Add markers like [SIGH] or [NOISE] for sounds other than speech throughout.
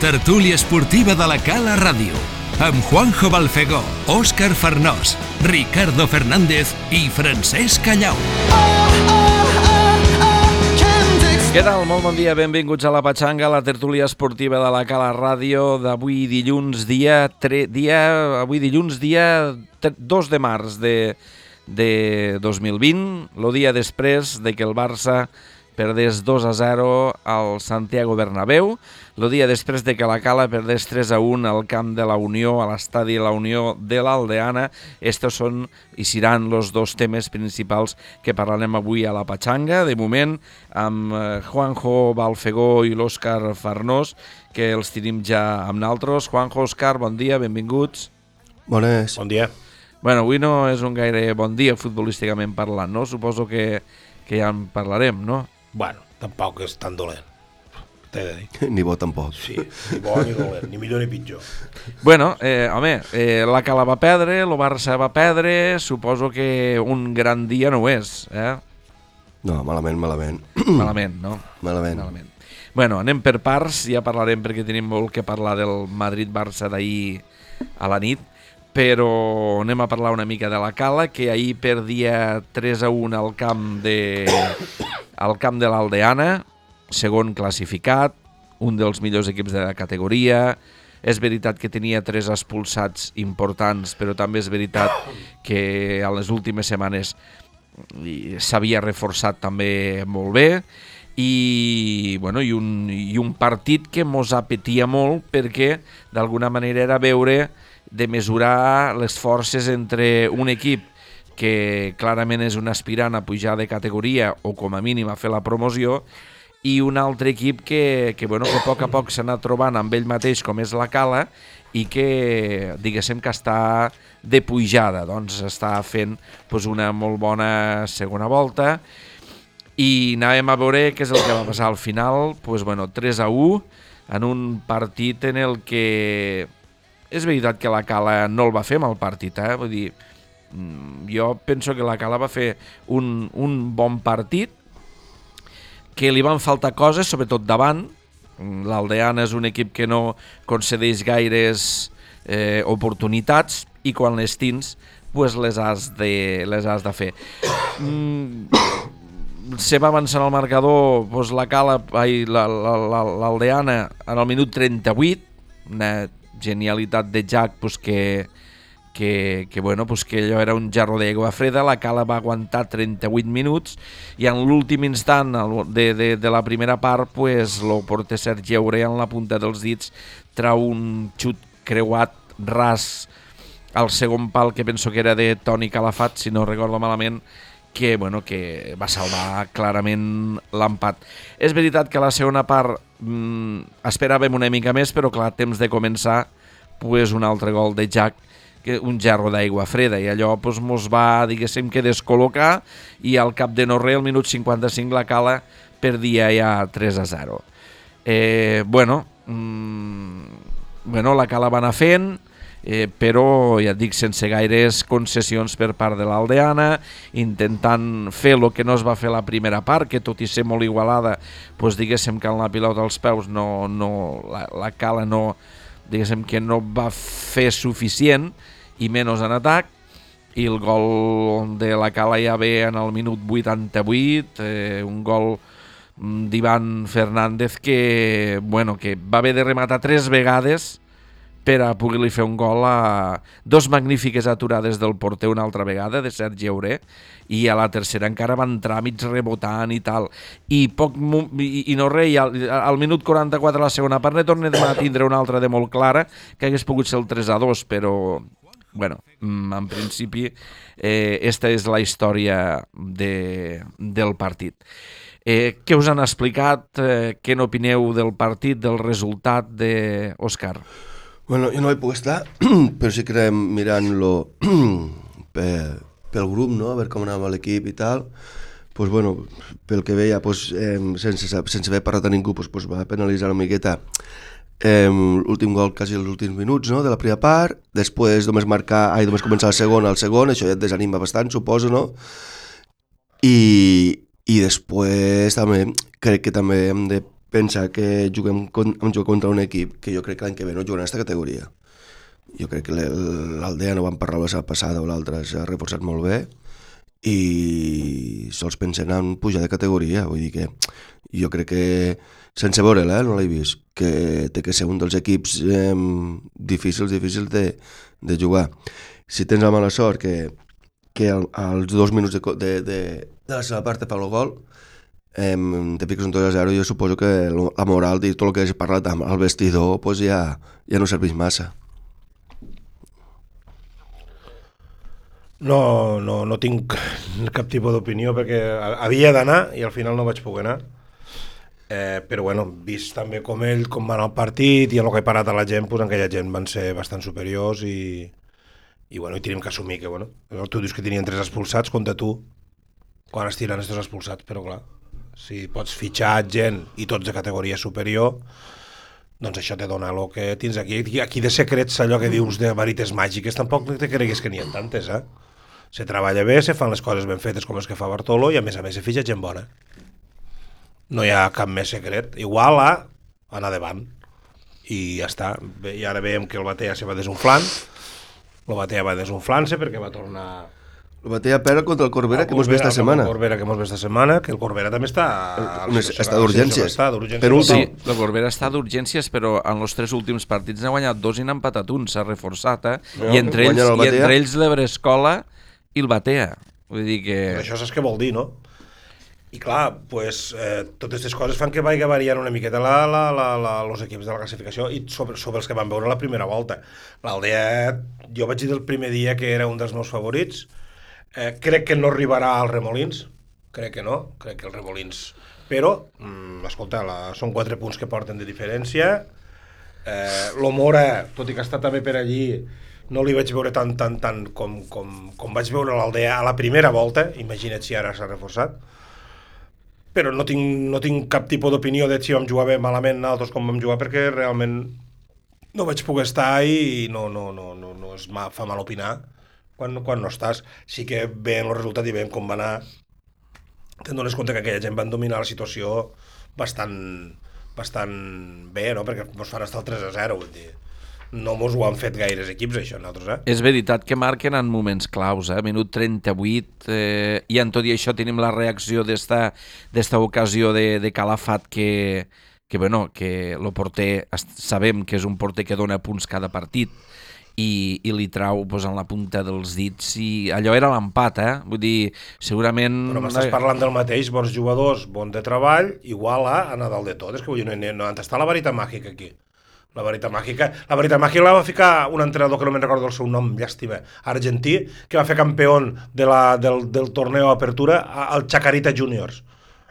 Tertúlia esportiva de la Cala Ràdio, amb Juanjo Balfegó, Òscar Farnós, Ricardo Fernández i Francesc Callau. Què tal? Molt bon dia, benvinguts a la Patxanga, la tertúlia esportiva de la Cala Ràdio d'avui dilluns, dia, tre, dia, avui dilluns, dia 2 de març de, de 2020, el dia després de que el Barça perdés 2 a 0 al Santiago Bernabéu, el dia després de que la Cala perdés 3 a 1 al camp de la Unió, a l'estadi de la Unió de l'Aldeana. Estos són i seran els dos temes principals que parlarem avui a la Patxanga. De moment, amb eh, Juanjo Balfegó i l'Òscar Farnós, que els tenim ja amb naltros. Juanjo, Òscar, bon dia, benvinguts. Bones. Bon dia. Bueno, avui no és un gaire bon dia futbolísticament parlant, no? Suposo que, que ja en parlarem, no? Bueno, tampoc és tan dolent. T'he de dir. [LAUGHS] Ni bo tampoc. Sí, ni bo ni dolent, ni millor ni pitjor. Bueno, eh, home, eh, la Cala va perdre, el Barça va perdre, suposo que un gran dia no ho és, eh? No, malament, malament. [CLEARS THROAT] Malament, no? Malament. Malament. Bueno, anem per parts, ja parlarem perquè tenim molt que parlar del Madrid-Barça d'ahir a la nit, però anem a parlar una mica de la Cala, que ahir perdia 3 a 1 al camp de, al camp de l'Aldeana, segon classificat, un dels millors equips de la categoria, és veritat que tenia tres expulsats importants, però també és veritat que a les últimes setmanes s'havia reforçat també molt bé. I, bueno, i, un, i un partit que mos apetia molt perquè d'alguna manera era veure de mesurar les forces entre un equip que clarament és un aspirant a pujar de categoria o com a mínim a fer la promoció i un altre equip que, que, bueno, que a poc a poc s'ha anat trobant amb ell mateix com és la Cala i que diguéssim que està de pujada, doncs està fent pues, una molt bona segona volta i anàvem a veure què és el que va passar al final, pues, bueno, 3 a 1 en un partit en el que és veritat que la Cala no el va fer mal partit, eh? vull dir, mm, jo penso que la Cala va fer un, un bon partit que li van faltar coses, sobretot davant. L'Aldeana és un equip que no concedeix gaires eh, oportunitats i quan les tins pues les has de, les has de fer. Mm, se va avançant el marcador pues la Cala, l'Aldeana en el minut 38, una genialitat de Jack pues que, que, que, bueno, pues que allò era un jarro d'aigua freda, la Cala va aguantar 38 minuts i en l'últim instant de, de, de la primera part pues, lo porter Sergi Auré en la punta dels dits trau un xut creuat ras al segon pal que penso que era de Toni Calafat, si no recordo malament, que, bueno, que va salvar clarament l'empat. És veritat que la segona part mmm, esperàvem una mica més, però clar, temps de començar pues, un altre gol de Jack que un gerro d'aigua freda i allò pues, mos va, diguéssim, que descol·locar i al cap de no res, al minut 55, la Cala perdia ja 3 a 0. Eh, bueno, mmm, bueno, la Cala va anar fent, eh, però ja et dic sense gaires concessions per part de l'Aldeana intentant fer el que no es va fer la primera part que tot i ser molt igualada doncs diguéssim que en la pilota als peus no, no, la, la cala no diguéssim que no va fer suficient i menys en atac i el gol de la Cala ja ve en el minut 88 eh, un gol d'Ivan Fernández que, bueno, que va haver de rematar tres vegades per a poder-li fer un gol a dos magnífiques aturades del porter una altra vegada, de Sergi Auré, i a la tercera encara va entrar mig rebotant i tal. I, poc, i, i no res, al, al minut 44 a la segona part ne tornem a tindre una altra de molt clara, que hagués pogut ser el 3 a 2, però bueno, en principi eh, esta és la història de, del partit. Eh, què us han explicat? Eh, què n'opineu del partit, del resultat de Òscar? Bueno, jo no hi puc estar, [CLEARS THROAT] però sí que érem mirant-lo [CLEARS THROAT] pel, pel grup, no? a veure com anava l'equip i tal. Pues bueno, pel que veia, pues, eh, sense, sense haver parlat a ningú, pues, pues va penalitzar una miqueta eh, l'últim gol quasi els últims minuts no? de la primera part, després només marcar, ai, només començar el segon al segon, això ja et desanima bastant, suposo, no? I, i després també crec que també hem de pensa que juguem hem jugat contra un equip que jo crec que l'any que ve no jugarà en aquesta categoria. Jo crec que l'Al- l'Aldea no van parlar la setmana passada o l'altra s'ha reforçat molt bé i sols pensen en pujar de categoria, vull dir que jo crec que sense veure-la, eh, no l'he vist, que té que ser un dels equips eh, difícils, difícils de, de jugar. Si tens la mala sort que, que al, als dos minuts de, de, de, de la segona part te fa el gol, eh, te fiques un 2 a 0, jo suposo que la moral i tot el que has parlat amb el vestidor pues ja, ja no serveix massa. No, no, no tinc cap tipus d'opinió perquè havia d'anar i al final no vaig poder anar. Eh, però bueno, vist també com ell, com va anar el partit i el que he parat a la gent, pues, aquella gent van ser bastant superiors i, i, bueno, i tenim que assumir que, bueno, tu dius que tenien tres expulsats, compta tu quan es tiren tres expulsats, però clar, si pots fitxar gent i tots de categoria superior, doncs això te dona el que tens aquí. Aquí de secrets, allò que dius de verites màgiques, tampoc te creguis que n'hi ha tantes, eh? Se treballa bé, se fan les coses ben fetes com les que fa Bartolo i a més a més se fitxa gent bona. No hi ha cap més secret. Igual a anar davant. I ja està. I ara veiem que el Batea se va desunflant. El Batea va desunflant-se perquè va tornar... El Batea perd contra el Corbera, que hemos vist esta setmana. El Corbera que hemos vist esta setmana, que el Corbera també està... Està d'urgències. Està d'urgències. Penúltim. Sí, la Corbera està d'urgències, però en els tres últims partits n'ha guanyat dos i n'ha empatat un, s'ha reforçat, eh? No, I entre ells, el i entre ells l'Ebrescola i el Batea. Vull dir que... Però això saps què vol dir, no? I clar, pues, eh, totes aquestes coses fan que vagi variant una miqueta la, la, la, la, els equips de la classificació i sobre, sobre els que van veure la primera volta. L'Aldea, jo vaig dir el primer dia que era un dels meus favorits. Eh, crec que no arribarà als Remolins, crec que no, crec que els Remolins... Però, mm, escolta, la, són quatre punts que porten de diferència. Eh, L'Omora, tot i que està també per allí, no li vaig veure tant, tant, tant com, com, com vaig veure l'Aldea a la primera volta, imagina't si ara s'ha reforçat, però no tinc, no tinc cap tipus d'opinió de si vam jugar bé, malament, altres com vam jugar, perquè realment no vaig poder estar i no, no, no, no, no es fa mal opinar quan, quan no estàs. Sí que veient el resultat i veient com va anar, te'n dones compte que aquella gent van dominar la situació bastant, bastant bé, no? perquè mos fan estar el 3 a 0, vull dir. No mos ho han fet gaires equips, això, nosaltres, eh? És veritat que marquen en moments claus, eh? minut 38, eh, i en tot i això tenim la reacció d'esta ocasió de, de Calafat que, que, bueno, que el porter, sabem que és un porter que dona punts cada partit, i, i li trau pues, en la punta dels dits i allò era l'empat, eh? Vull dir, segurament... Però m'estàs parlant del mateix, bons jugadors, bon de treball, igual a anar dalt de tot. És que vull dir, no, no, on està la varita màgica aquí? La varita màgica, la varita màgica la va ficar un entrenador que no me'n recordo el seu nom, llàstima, argentí, que va fer campió de la, del, del torneo Apertura a- al Chacarita Juniors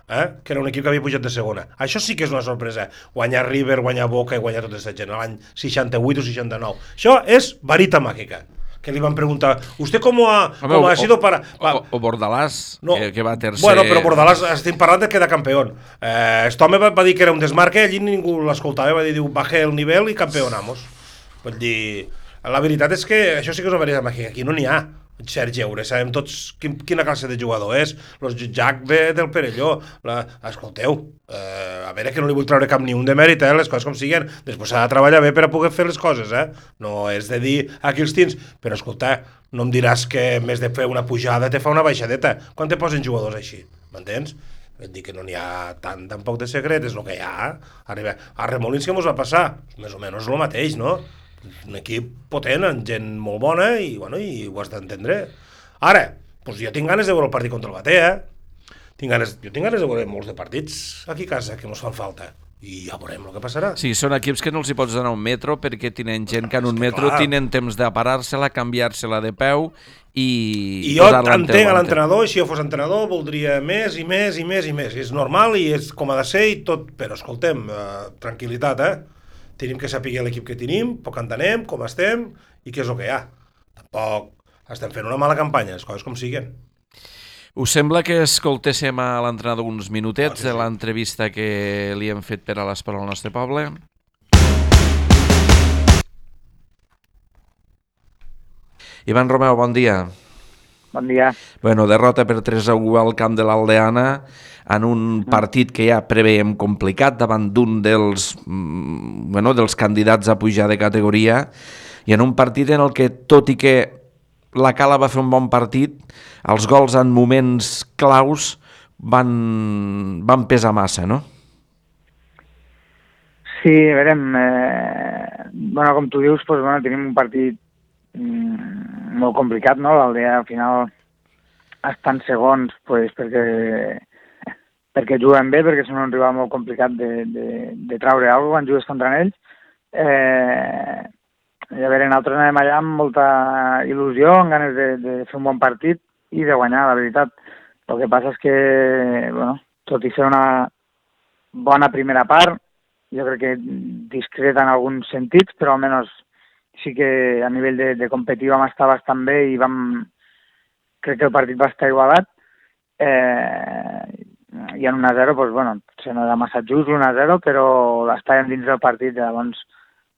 eh? que era un equip que havia pujat de segona. Això sí que és una sorpresa. Guanyar River, guanyar Boca i guanyar tota aquesta gent l'any 68 o 69. Això és varita màgica. Que li van preguntar, ¿usted cómo ha, Home, cómo ha o- sido para...? O, o Bordalàs, No. que, que va tercer... Bueno, però Bordalàs, estem parlant de quedar campió. Eh, este home va, va dir que era un desmarque, allí ningú l'escoltava, va dir, diu, baje el nivell i campeonamos. Vull dir, la veritat és que això sí que és una veritat màgica, aquí no n'hi ha. Sergi Eure, sabem tots quin, quina classe de jugador és, los Jack de, del Perelló, la, escolteu, eh, a veure que no li vull treure cap ni un de mèrit, eh, les coses com siguen, després s'ha de treballar bé per a poder fer les coses, eh? no és de dir aquí els tins, però escolta, no em diràs que més de fer una pujada te fa una baixadeta, quan te posen jugadors així, m'entens? Et dic que no n'hi ha tant, tampoc de secret, és el que hi ha. Arriba, a Remolins que mos va passar? Més o menys el mateix, no? Un equip potent, amb gent molt bona i, bueno, i ho has d'entendre. Ara, doncs jo tinc ganes de veure el partit contra el Batea, tinc ganes, jo tinc ganes de veure molts de partits aquí a casa que mos fan falta i ja veurem el que passarà. Sí, són equips que no els hi pots donar un metro perquè tenen gent que en un metro clar. tenen temps de parar-se-la, canviar-se-la de peu i... I jo entenc a l'entrenador, i si jo fos entrenador voldria més i més i més i més. És normal i és com ha de ser i tot, però escoltem, eh, tranquil·litat, eh? Tenim que saber l'equip que tenim, poc entenem, com estem i què és el que hi ha. Tampoc estem fent una mala campanya, les coses com siguen. Us sembla que escoltéssim a l'entrenador uns minutets Ah, sí, de sí. l'entrevista que li hem fet per a l'Esport al nostre poble? Ivan Romeu, bon dia. Bon dia. Bueno, derrota per 3 a 1 al camp de l'Aldeana en un partit que ja preveiem complicat davant d'un dels, mm, bueno, dels candidats a pujar de categoria i en un partit en el que, tot i que la Cala va fer un bon partit, els gols en moments claus van, van pesar massa, no? Sí, a veure, eh, bueno, com tu dius, doncs, bueno, tenim un partit mm, molt complicat, no? L'Aldea al final estan segons pues, perquè, perquè juguen bé, perquè són un rival molt complicat de, de, de traure alguna cosa quan jugues contra ells. Eh, i a veure, nosaltres anem allà amb molta il·lusió, amb ganes de, de fer un bon partit i de guanyar, la veritat. El que passa és que, bueno, tot i ser una bona primera part, jo crec que discreta en alguns sentits, però almenys sí que a nivell de, de competir vam estar bastant bé i vam... crec que el partit va estar igualat. Eh, i en 1-0, doncs, bueno, se no era massa just 1-0, però estàvem dins del partit, llavors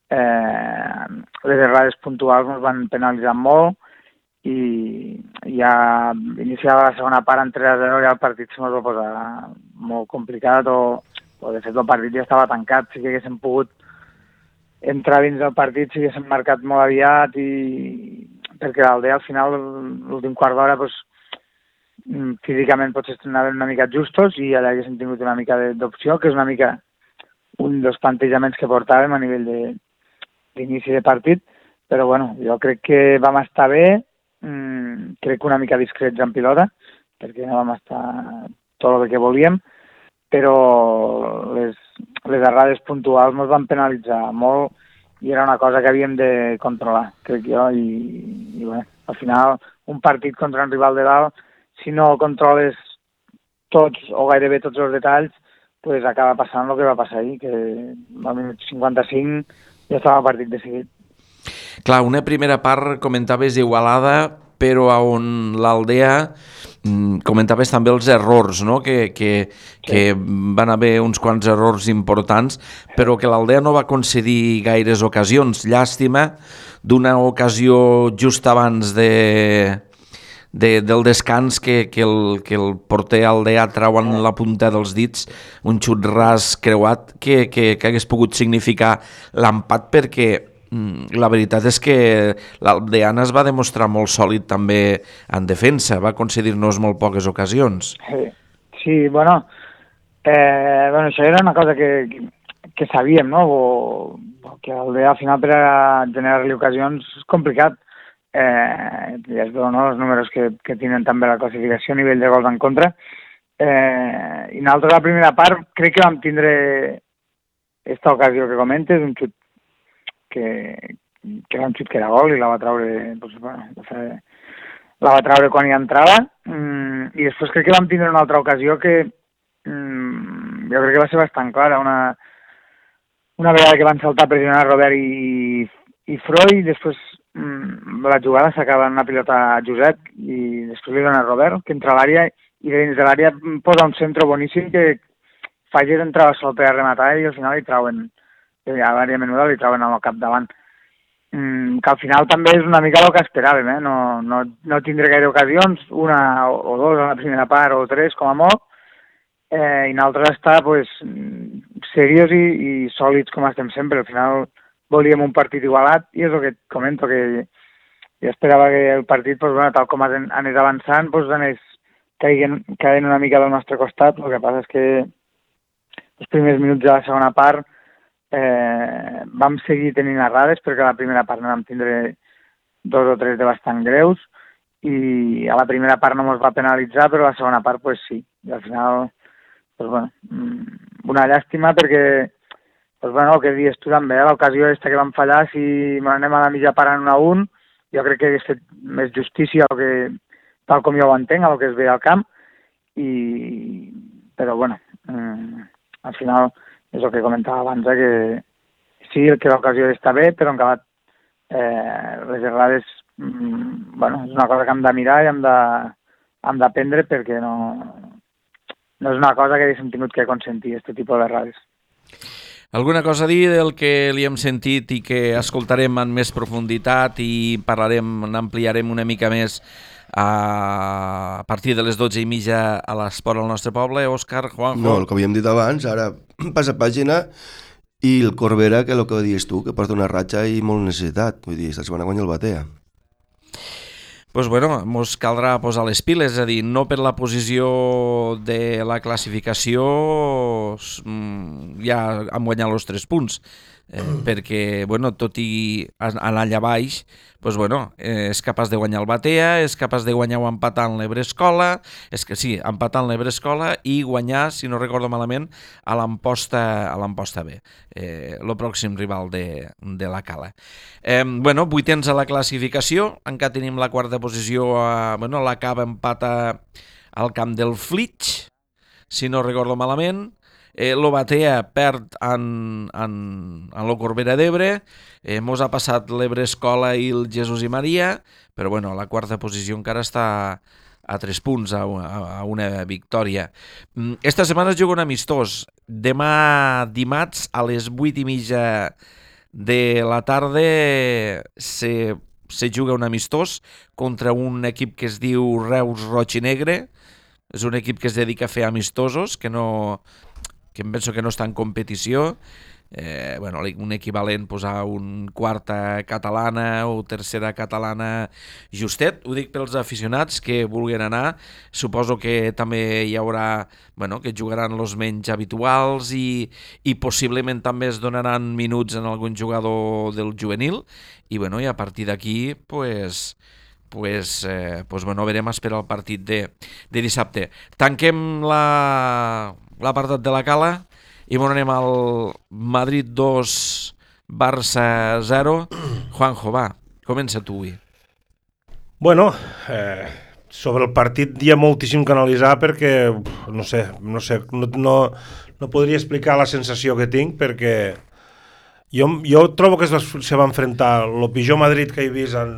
eh, les errades puntuals ens van penalitzar molt i ja iniciava la segona part en 3-0 ja el partit se va posar molt complicat o o de fet el partit ja estava tancat, sí que haguéssim pogut entrar dins del partit, si haguéssim marcat molt aviat i perquè l'Aldea al final, l'últim quart d'hora, doncs, mm, físicament potser anaven una mica justos i allà haguéssim tingut una mica d'opció, que és una mica un dels plantejaments que portàvem a nivell d'inici de, de partit, però bueno, jo crec que vam estar bé, mmm, crec que una mica discrets en pilota, perquè no vam estar tot el que volíem, però les, les errades puntuals ens van penalitzar molt i era una cosa que havíem de controlar, crec jo, i, i bé, al final un partit contra un rival de dalt, si no controles tots o gairebé tots els detalls, pues acaba passant el que va passar ahir, que al minut 55 ja estava el partit decidit. Clar, una primera part comentaves igualada, però on l'Aldea comentaves també els errors, no? que, que, que van haver uns quants errors importants, però que l'Aldea no va concedir gaires ocasions. Llàstima d'una ocasió just abans de, de, del descans que, que, el, que el porter aldea trau en la punta dels dits un xut ras creuat que, que, que hagués pogut significar l'empat perquè Mm, la veritat és que l'Aldeana es va demostrar molt sòlid també en defensa, va concedir-nos molt poques ocasions. Sí, sí bueno, eh, bueno, això era una cosa que, que sabíem, no? O, que l'Aldea al final per a generar-li ocasions és complicat. Eh, ja es veu, no?, els números que, que tenen també la classificació a nivell de gols en contra. Eh, I nosaltres la primera part crec que vam tindre aquesta ocasió que comentes, un xut que, que era un xut que era gol i la va treure, doncs, bueno, la va treure quan hi entrava. Mm, i després crec que vam tindre una altra ocasió que mm, jo crec que va ser bastant clara, una, una vegada que van saltar a pressionar Robert i, i Freud, després mm, la jugada s'acaba en una pilota a Josep i després li dona a Robert, que entra a l'àrea i dins de l'àrea posa un centre boníssim que Fages entrava sol per a rematar i al final hi trauen, a l'àrea menuda li troben al capdavant. Mm, que al final també és una mica el que esperàvem, eh? no, no, no tindré gaire ocasions, una o, o dos a la primera part o tres com a molt, eh, i nosaltres estar pues, serios i, i sòlids com estem sempre. Al final volíem un partit igualat i és el que comento, que jo esperava que el partit, pues, bueno, tal com anés avançant, pues, anés caiguen, caiguen una mica del nostre costat. El que passa és que els primers minuts de la segona part Eh, vam seguir tenint errades perquè a la primera part no vam tindre dos o tres de bastant greus i a la primera part no ens va penalitzar, però a la segona part pues, sí. I al final, pues, bueno, mm, una llàstima perquè pues, bueno, el que dius tu també, eh, l'ocasió aquesta que vam fallar, si anem a la mitja part en 1 a 1, jo crec que hagués fet més justícia al que, tal com jo ho entenc, al que es ve al camp, i, però bueno, mm, al final és el que comentava abans, eh, que sí, que l'ocasió està bé, però en acabat eh, les errades, mm, bueno, és una cosa que hem de mirar i hem de, hem d'aprendre perquè no, no és una cosa que haguéssim tingut que consentir, aquest tipus d'errades. Alguna cosa a dir del que li hem sentit i que escoltarem en més profunditat i parlarem, n'ampliarem una mica més a partir de les 12 i mitja a l'Esport al nostre poble, Òscar, Juanjo... No, el que havíem dit abans, ara [CLEARS THROAT] passa pàgina i el Corbera, que el que dius tu, que porta una ratxa i molt necessitat. Vull dir, esta setmana guanya el Batea. pues bueno, mos caldrà posar les piles, és a dir, no per la posició de la classificació mm, ja hem guanyat els tres punts, eh, perquè, bueno, tot i anar allà baix, pues, bueno, eh, és capaç de guanyar el Batea, és capaç de guanyar o empatar en l'Ebrescola, és que sí, empatar en l'Ebrescola i guanyar, si no recordo malament, a l'Amposta a l'Amposta B, eh, pròxim rival de, de la Cala. Eh, bueno, vuitens a la classificació, encara tenim la quarta posició, a, bueno, la Cava empata al camp del Flitx, si no recordo malament, eh, lo Batea perd en, en, en lo Corbera d'Ebre, eh, mos ha passat l'Ebre Escola i el Jesús i Maria, però bueno, la quarta posició encara està a tres punts, a una, a una victòria. Mm, esta setmana es juga un amistós. Demà dimarts a les vuit i mitja de la tarda se, se juga un amistós contra un equip que es diu Reus Roig i Negre. És un equip que es dedica a fer amistosos, que no, que em penso que no està en competició, eh, bueno, un equivalent posar un quarta catalana o tercera catalana justet, ho dic pels aficionats que vulguin anar, suposo que també hi haurà, bueno, que jugaran els menys habituals i, i possiblement també es donaran minuts en algun jugador del juvenil. I, bueno, i a partir d'aquí, pues, pues, eh, pues bueno, verem esperar el partit de, de dissabte. Tanquem la, l'apartat de la Cala i bon anem al Madrid 2, Barça 0. [CLEARS THROAT] Juanjo, va, comença tu avui. Bueno, eh, sobre el partit hi ha moltíssim que analitzar perquè, no sé, no, sé no, no, no podria explicar la sensació que tinc perquè jo, jo trobo que es va, se va enfrontar el pitjor Madrid que he vist en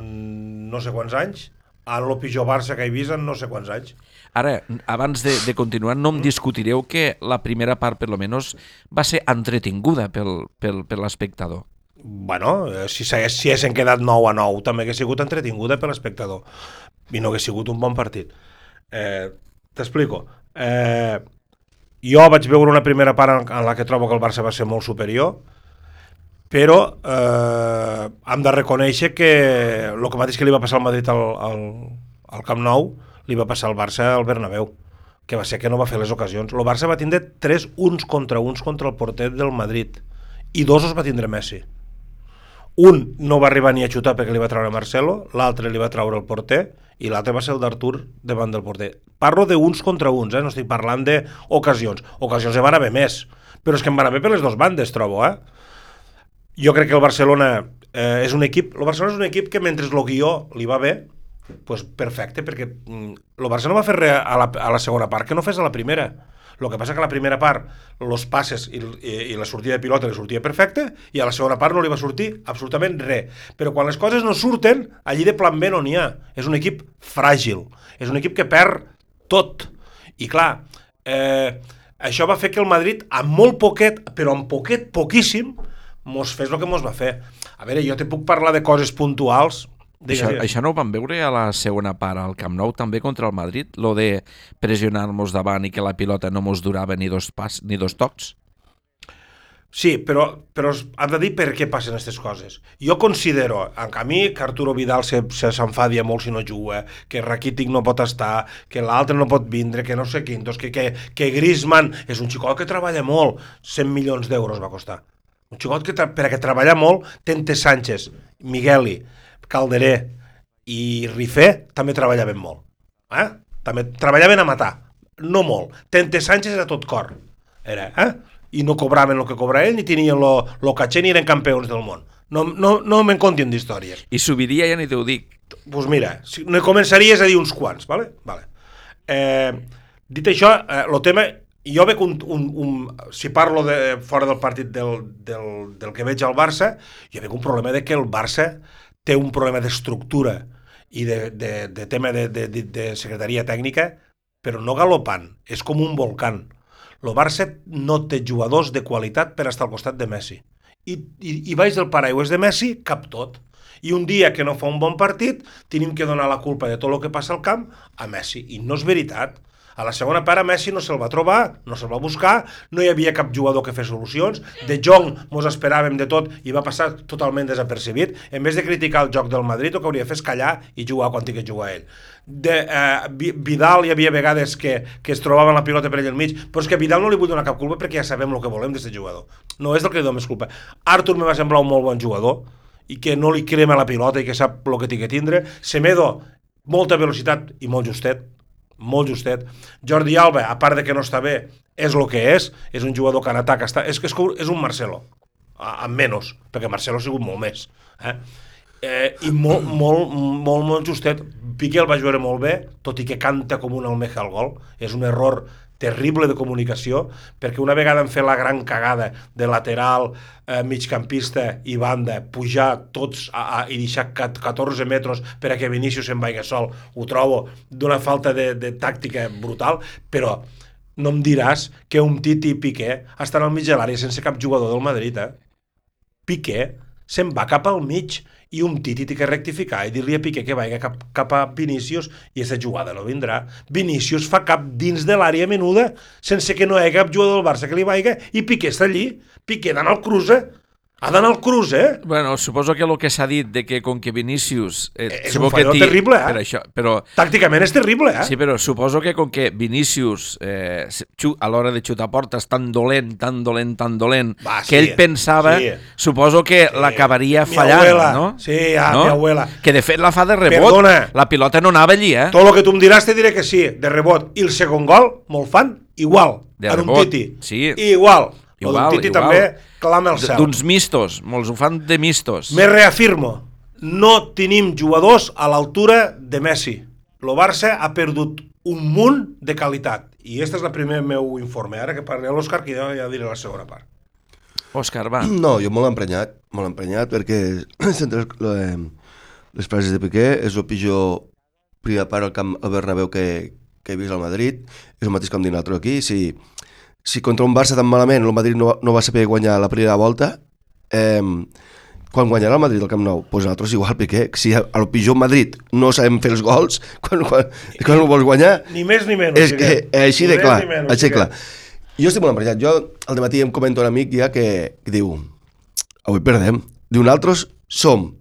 no sé quants anys a el pitjor Barça que he vist en no sé quants anys. Ara, abans de, de continuar, no em discutireu que la primera part, per lo menos, va ser entretinguda pel, pel, per l'espectador. Bueno, eh, si, si haguessin quedat 9 a 9, també hagués sigut entretinguda per l'espectador. I no hagués sigut un bon partit. Eh, T'explico. Eh, jo vaig veure una primera part en, en la que trobo que el Barça va ser molt superior, però eh, hem de reconèixer que el que mateix que li va passar al Madrid al, al, al Camp Nou, li va passar al Barça al Bernabéu, que va ser que no va fer les ocasions. El Barça va tindre tres uns contra uns contra el porter del Madrid i dos els va tindre Messi. Un no va arribar ni a xutar perquè li va treure Marcelo, l'altre li va treure el porter i l'altre va ser el d'Artur davant del porter. Parlo de uns contra uns, eh? no estic parlant d'ocasions. Ocasions hi van haver més, però és que en van haver per les dues bandes, trobo. Eh? Jo crec que el Barcelona eh, és un equip... El Barcelona és un equip que mentre el guió li va bé, pues perfecte, perquè mm, el Barça no va fer res a la, a la segona part que no fes a la primera. El que passa que a la primera part els passes i, i, i la sortida de pilota li sortia perfecte i a la segona part no li va sortir absolutament res. Però quan les coses no surten, allí de plan B no n'hi ha. És un equip fràgil, és un equip que perd tot. I clar, eh, això va fer que el Madrid, amb molt poquet, però amb poquet, poquíssim, mos fes el que mos va fer. A veure, jo te puc parlar de coses puntuals, Digues, això, digues. això no ho vam veure a la segona part al Camp Nou, també contra el Madrid, lo de pressionar-nos davant i que la pilota no mos durava ni dos, pas, ni dos tocs? Sí, però, però has de dir per què passen aquestes coses. Jo considero, a mi, que Arturo Vidal s'enfadia se, molt si no juga, que Rakitic no pot estar, que l'altre no pot vindre, que no sé quin, doncs que, que, que Griezmann és un xicot que treballa molt, 100 milions d'euros va costar. Un xicot que per a que treballa molt, Tente Sánchez, Migueli, Calderé i Rifé també treballaven molt. Eh? També treballaven a matar, no molt. Tente Sánchez era tot cor. Era, eh? I no cobraven el que cobra ell, ni tenien lo, lo caché, ni eren campions del món. No, no, no me'n contin d'històries. I subiria ja ni t'ho dic. Doncs pues mira, si, no començaries a dir uns quants, vale? Vale. Eh, dit això, eh, el tema jo veig un, un, un, si parlo de, fora del partit del, del, del que veig al Barça, jo veig un problema de que el Barça té un problema d'estructura i de, de, de tema de, de, de secretaria tècnica, però no galopant, és com un volcán. El Barça no té jugadors de qualitat per estar al costat de Messi. I, i, i baix del paraigües de Messi cap tot. I un dia que no fa un bon partit, tenim que donar la culpa de tot el que passa al camp a Messi. I no és veritat. A la segona part a Messi no se'l va trobar, no se'l va buscar, no hi havia cap jugador que fes solucions, de Jong mos esperàvem de tot i va passar totalment desapercebit. En vez de criticar el joc del Madrid, el que hauria de fer és callar i jugar quan tingui que jugar ell. De, eh, Vi- Vidal hi havia vegades que, que es trobaven la pilota per ell al mig, però és que Vidal no li vull donar cap culpa perquè ja sabem el que volem d'aquest jugador. No és del que li dono més culpa. Artur me va semblar un molt bon jugador i que no li crema la pilota i que sap el que té que tindre. Semedo, molta velocitat i molt justet, molt justet. Jordi Alba, a part de que no està bé, és el que és, és un jugador que en atac està... És, que és, és un Marcelo, a- amb menys, perquè Marcelo ha sigut molt més. Eh? Eh, I molt, [CLEARS THROAT] molt, molt, molt justet. Piqué el va jugar molt bé, tot i que canta com un almeja al gol. És un error terrible de comunicació, perquè una vegada han fet la gran cagada de lateral, eh, migcampista i banda, pujar tots a, a, i deixar cat- 14 metres per a que Vinícius se'n vagi sol, ho trobo d'una falta de, de tàctica brutal, però no em diràs que un Titi i Piqué estan al mig de l'àrea sense cap jugador del Madrid, eh? Piqué se'n va cap al mig i un Titi té que rectificar i dir-li a Piqué que vagi cap, cap a Vinícius i aquesta jugada no vindrà. Vinícius fa cap dins de l'àrea menuda sense que no hi hagi cap jugador del Barça que li vagi i Piqué està allí. Piqué d'anar al cruce. Ha d'anar al cruce, eh? Bueno, suposo que el que s'ha dit de que com que Vinícius... Eh, És suposo un falló que terrible, eh? Per això, però, Tàcticament és terrible, eh? sí, però suposo que com que Vinícius eh, a l'hora de xutar portes tan dolent, tan dolent, tan dolent, Va, que sí, ell pensava, sí. suposo que l'acabaria Mi fallant, abuela, no? sí, ah, mi abuela. Que de fet la fa de rebot. Perdona. La pilota no anava allí, eh? Tot el que tu em diràs te diré que sí, de rebot. I el segon gol, molt fan, igual. De en un rebot, Titi. sí. Igual. Igual, d'un Titi igual. també clama el cel. D'uns mistos, molts ho fan de mistos. Me reafirmo, no tenim jugadors a l'altura de Messi. El Barça ha perdut un munt de qualitat. I este és el primer meu informe. Ara que parli l'Òscar, que ja, ja diré la segona part. Òscar, va. No, jo molt emprenyat, molt emprenyat, perquè [CLEARS THROAT] entre les, les frases de Piqué és el pitjor primera part al camp al Bernabéu que, que he vist al Madrid, és el mateix que em dic l'altre aquí, si, si contra un Barça tan malament el Madrid no, no va saber guanyar la primera volta, eh, quan guanyarà el Madrid al Camp Nou, doncs nosaltres igual, Piqué, si al pitjor Madrid no sabem fer els gols, [LAUGHS] quan, quan, quan ho vols guanyar, Ni més ni menys. és que Piqué. així Ni de clar, menys, així clar. Jo estic molt emprenyat. Jo al matí em comento un amic ja que, que diu avui perdem. Diu, nosaltres som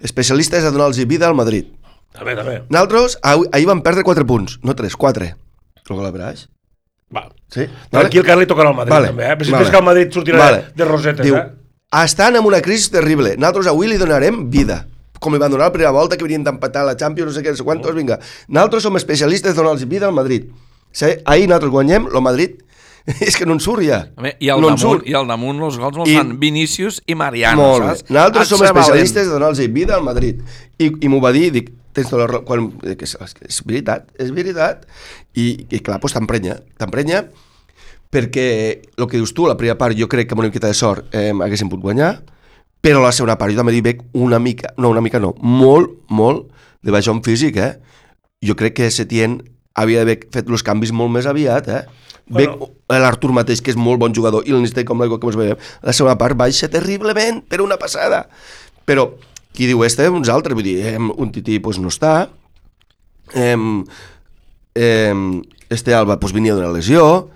especialistes a donar-los vida al Madrid. També, també. Nosaltres ahir, ahir vam perdre 4 punts, no 3, 4. El gol a Braix? Va. Sí? Tranquil, que ara li tocarà al Madrid, Vale, també, eh? Però si vale. penses que el Madrid sortirà Vale. de, de rosetes, Diu, eh? estan en una crisi terrible. Nosaltres avui li donarem vida. Com li van donar la primera volta, que venien d'empatar la Champions, no sé què, no sé quantos, vinga. Nosaltres som especialistes de donar-los vida al Madrid. Sí? Ahir nosaltres guanyem, el Madrid [LAUGHS] és que no en surt ja. Home, I al no damunt, surt. i al damunt els gols me'ls I- fan Vinícius i Mariano, Molt bé. saps? Nosaltres som especialistes de donar-los vida al Madrid. I, i m'ho va dir, dic, tens tota la quan, dic, és, és veritat, és veritat. I, i clar, doncs t'emprenya, t'emprenya, perquè el que dius tu, la primera part, jo crec que amb una miqueta de sort eh, haguéssim pogut guanyar, però la segona part jo també hi veig una mica, no, una mica no, molt, molt de baixón físic, eh? Jo crec que Setién havia d'haver fet els canvis molt més aviat, eh? Bueno. L'Artur mateix, que és molt bon jugador, i el com l'aigua que ens veiem, la segona part baixa terriblement, per una passada. Però, qui diu este, uns altres, vull dir, eh, un tití pues, no està, eh, eh, este Alba pues, venia d'una lesió,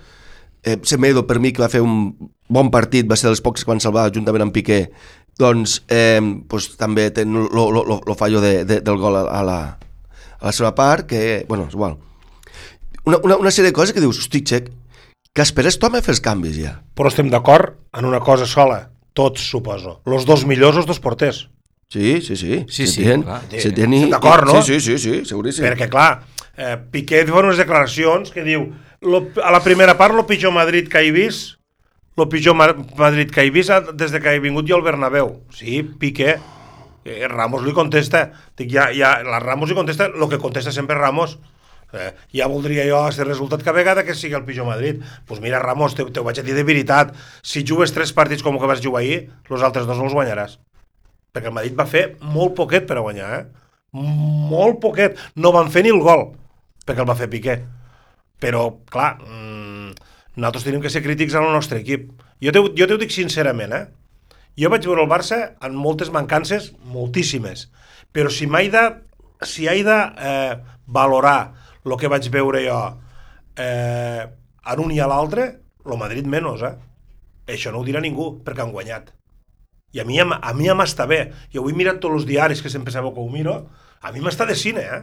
eh, Semedo, per mi, que va fer un bon partit, va ser dels pocs que van salvar juntament amb Piqué, doncs eh, pues, també lo, lo, lo, lo fallo de, de, del gol a, a, la, a la seva part, que, bueno, és igual. Una, una, una sèrie de coses que dius, hosti, Xec, que esperes tu a fer els canvis ja. Però estem d'acord en una cosa sola, tots, suposo. Los dos millors, els dos porters. Sí, sí, sí. Sí, sí, Setién- clar. Setién i- Estem d'acord, no? Sí, sí, sí, sí seguríssim. Perquè, clar, eh, Piqué fa unes declaracions que diu lo, a la primera part, el pitjor Madrid que he vist el pitjor Ma Madrid que he vist des de que he vingut jo al Bernabéu. Sí, Piqué. Eh, Ramos li contesta. Dic, ja, ja, la Ramos li contesta el que contesta sempre Ramos. Eh, ja voldria jo aquest resultat cada vegada que sigui el pitjor Madrid. Doncs pues mira, Ramos, te, te ho vaig a dir de veritat. Si jugues tres partits com que vas jugar ahir, els altres dos no els guanyaràs. Perquè el Madrid va fer molt poquet per a guanyar, eh? Molt poquet. No van fer ni el gol, perquè el va fer Piqué. Però, clar, mmm, nosaltres tenim que ser crítics al nostre equip. Jo te, jo dic sincerament, eh? Jo vaig veure el Barça amb moltes mancances, moltíssimes, però si m'he de, si he de eh, valorar el que vaig veure jo eh, en un i a l'altre, el Madrid menys, eh? Això no ho dirà ningú, perquè han guanyat. I a mi, a mi m'està bé. Jo avui he mirat tots els diaris, que sempre sabeu que ho miro, a mi m'està de cine, eh?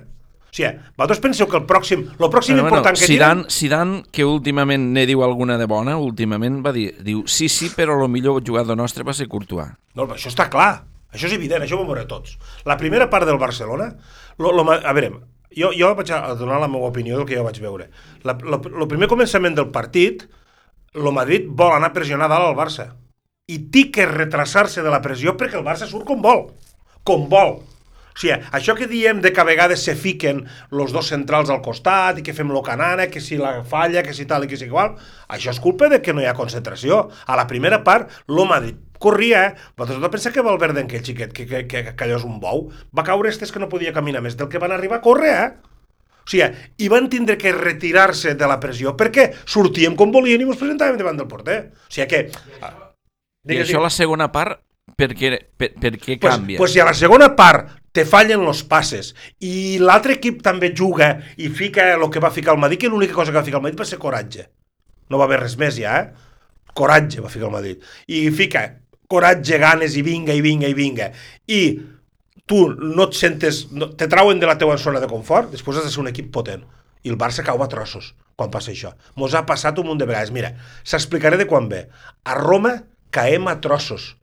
O sigui, vosaltres penseu que el pròxim, el pròxim Bueno, important que Zidane, tenen... Zidane, que últimament ne diu alguna de bona, últimament va dir, diu, sí, sí, però el millor jugador nostre va ser Courtois. No, però això està clar. Això és evident, això ho veuré tots. La primera part del Barcelona, lo, lo, a veure, jo, jo vaig a donar la meva opinió del que jo vaig veure. El primer començament del partit, el Madrid vol anar a pressionar dalt al Barça. I té que retrasar-se de la pressió perquè el Barça surt com vol. Com vol. O sigui, això que diem de que a vegades se fiquen els dos centrals al costat i que fem lo canana, que si la falla, que si tal i que si igual, això és culpa de que no hi ha concentració. A la primera part, lo Madrid corria, eh? Vosaltres penseu que Valverde, aquell xiquet, que, que, que, que allò és un bou, va caure estes que no podia caminar més del que van arribar a córrer, eh? O sigui, i van tindre que retirar-se de la pressió perquè sortíem com volien i ens presentàvem davant del porter. O sigui que... I això la segona part, per què, per, per què pues, canvia? Pues si a la segona part te fallen los passes i l'altre equip també juga i fica el que va ficar el Madrid, que l'única cosa que va ficar el Madrid va ser coratge. No va haver res més ja, eh? Coratge va ficar el Madrid. I fica coratge, ganes i vinga, i vinga, i vinga. I tu no et sentes... No, te trauen de la teua zona de confort, després has de ser un equip potent. I el Barça cau a trossos quan passa això. Mos ha passat un munt de vegades. Mira, s'explicaré de quan ve. A Roma caem a trossos.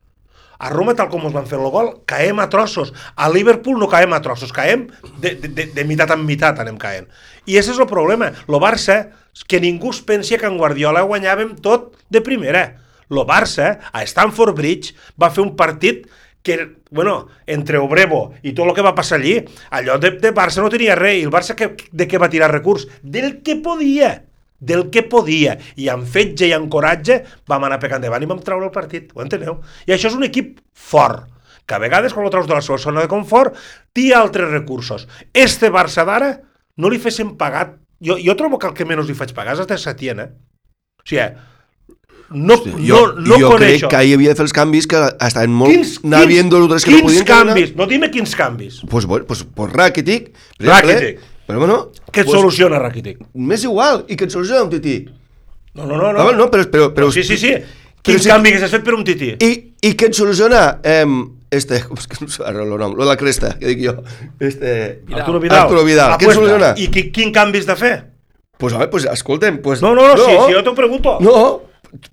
A Roma, tal com ens van fer el gol, caem a trossos. A Liverpool no caem a trossos, caem de, de, de, mitat en mitat anem caent. I ese és el problema. Lo Barça, que ningú es pensi que en Guardiola guanyàvem tot de primera. Lo Barça, a Stamford Bridge, va fer un partit que, bueno, entre Obrevo i tot el que va passar allí, allò de, de Barça no tenia res, i el Barça que, de què va tirar recurs? Del que podia del que podia, i amb fetge i amb coratge vam anar pecant endavant i vam treure el partit, ho enteneu? I això és un equip fort, que a vegades quan lo treus de la seva zona de confort té altres recursos. Este Barça d'ara no li fessin pagat, jo, jo trobo que el que menys li faig pagar és de Setién, eh? O sigui, no, Jo, no, no jo crec coneixo. que ahir havia de fer els canvis que estaven molt... Quins, anar quins, que no quins canvis? No dime quins canvis. Pues, bueno, pues, pues Rakitic. Rakitic. exemple, Però bueno, Què et pues, soluciona, Rakitic? M'és igual, i que et soluciona un tití. No, no, no. No, no. no, però, però, però, sí, sí, sí. Quin sí- canvi que s'has fet per un tití? I, I què et soluciona? Eh, este, com [LAUGHS] és que no sé ara el nom, lo de la cresta, que dic jo. Este, Arturo Vidal. Arturo Vidal. Què et soluciona? I qui, quin canvi has de fer? Pues home, pues escolta'm, pues... No, no, no, si, si jo t'ho pregunto. No,